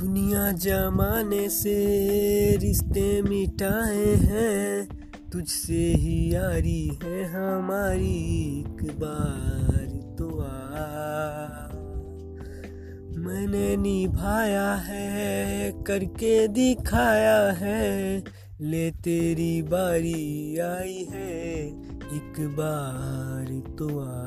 दुनिया जमाने से रिश्ते मिटाए हैं, तुझसे ही यारी है हमारी एक बार तो आ। मैंने निभाया है, करके दिखाया है, ले तेरी बारी आई है, एक बार तो आ।